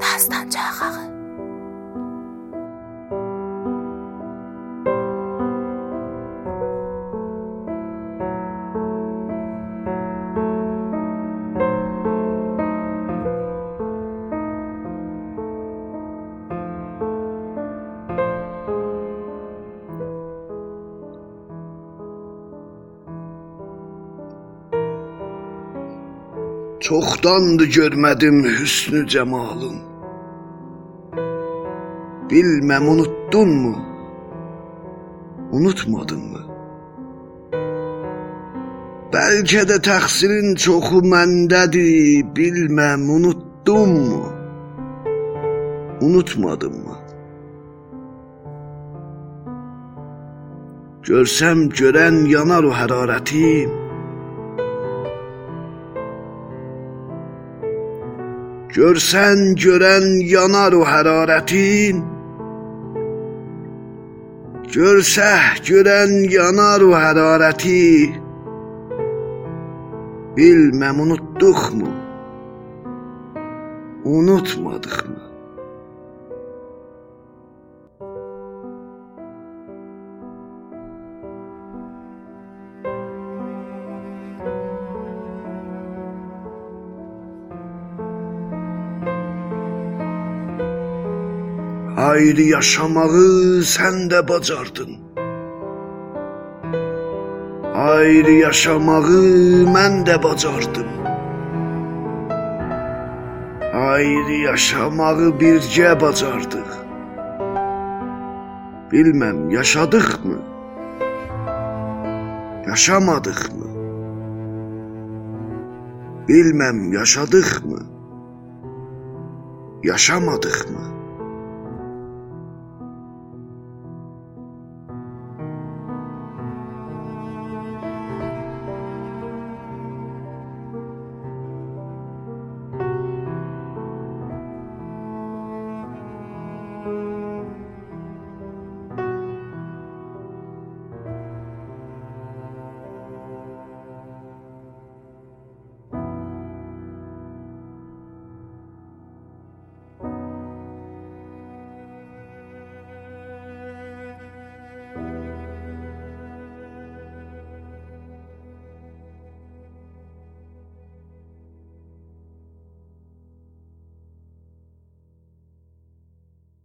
دستن چه Çoxdandır görmədim hüsnü cəmalın. Bilməm unuttunmu? Unutmadınmı? Bəlkə də təqsirin çoxu məndədir, bilməm unuttunmu? Unutmadınmı? Görsəm görən yanar o hərarətim. Görsən görən yanar o hərarətin. Görsəh görən yanar o hərarəti. Bilməm unutduqmu? Unutmadıqmı Ayrı yaşamağı sən də bacardın. Ayrı yaşamağı mən də bacardım. Ayrı yaşamağı birgə bacardıq. Bilməm yaşadıqmı? Yaşamadıqmı? Bilməm yaşadıqmı? Yaşamadıqmı?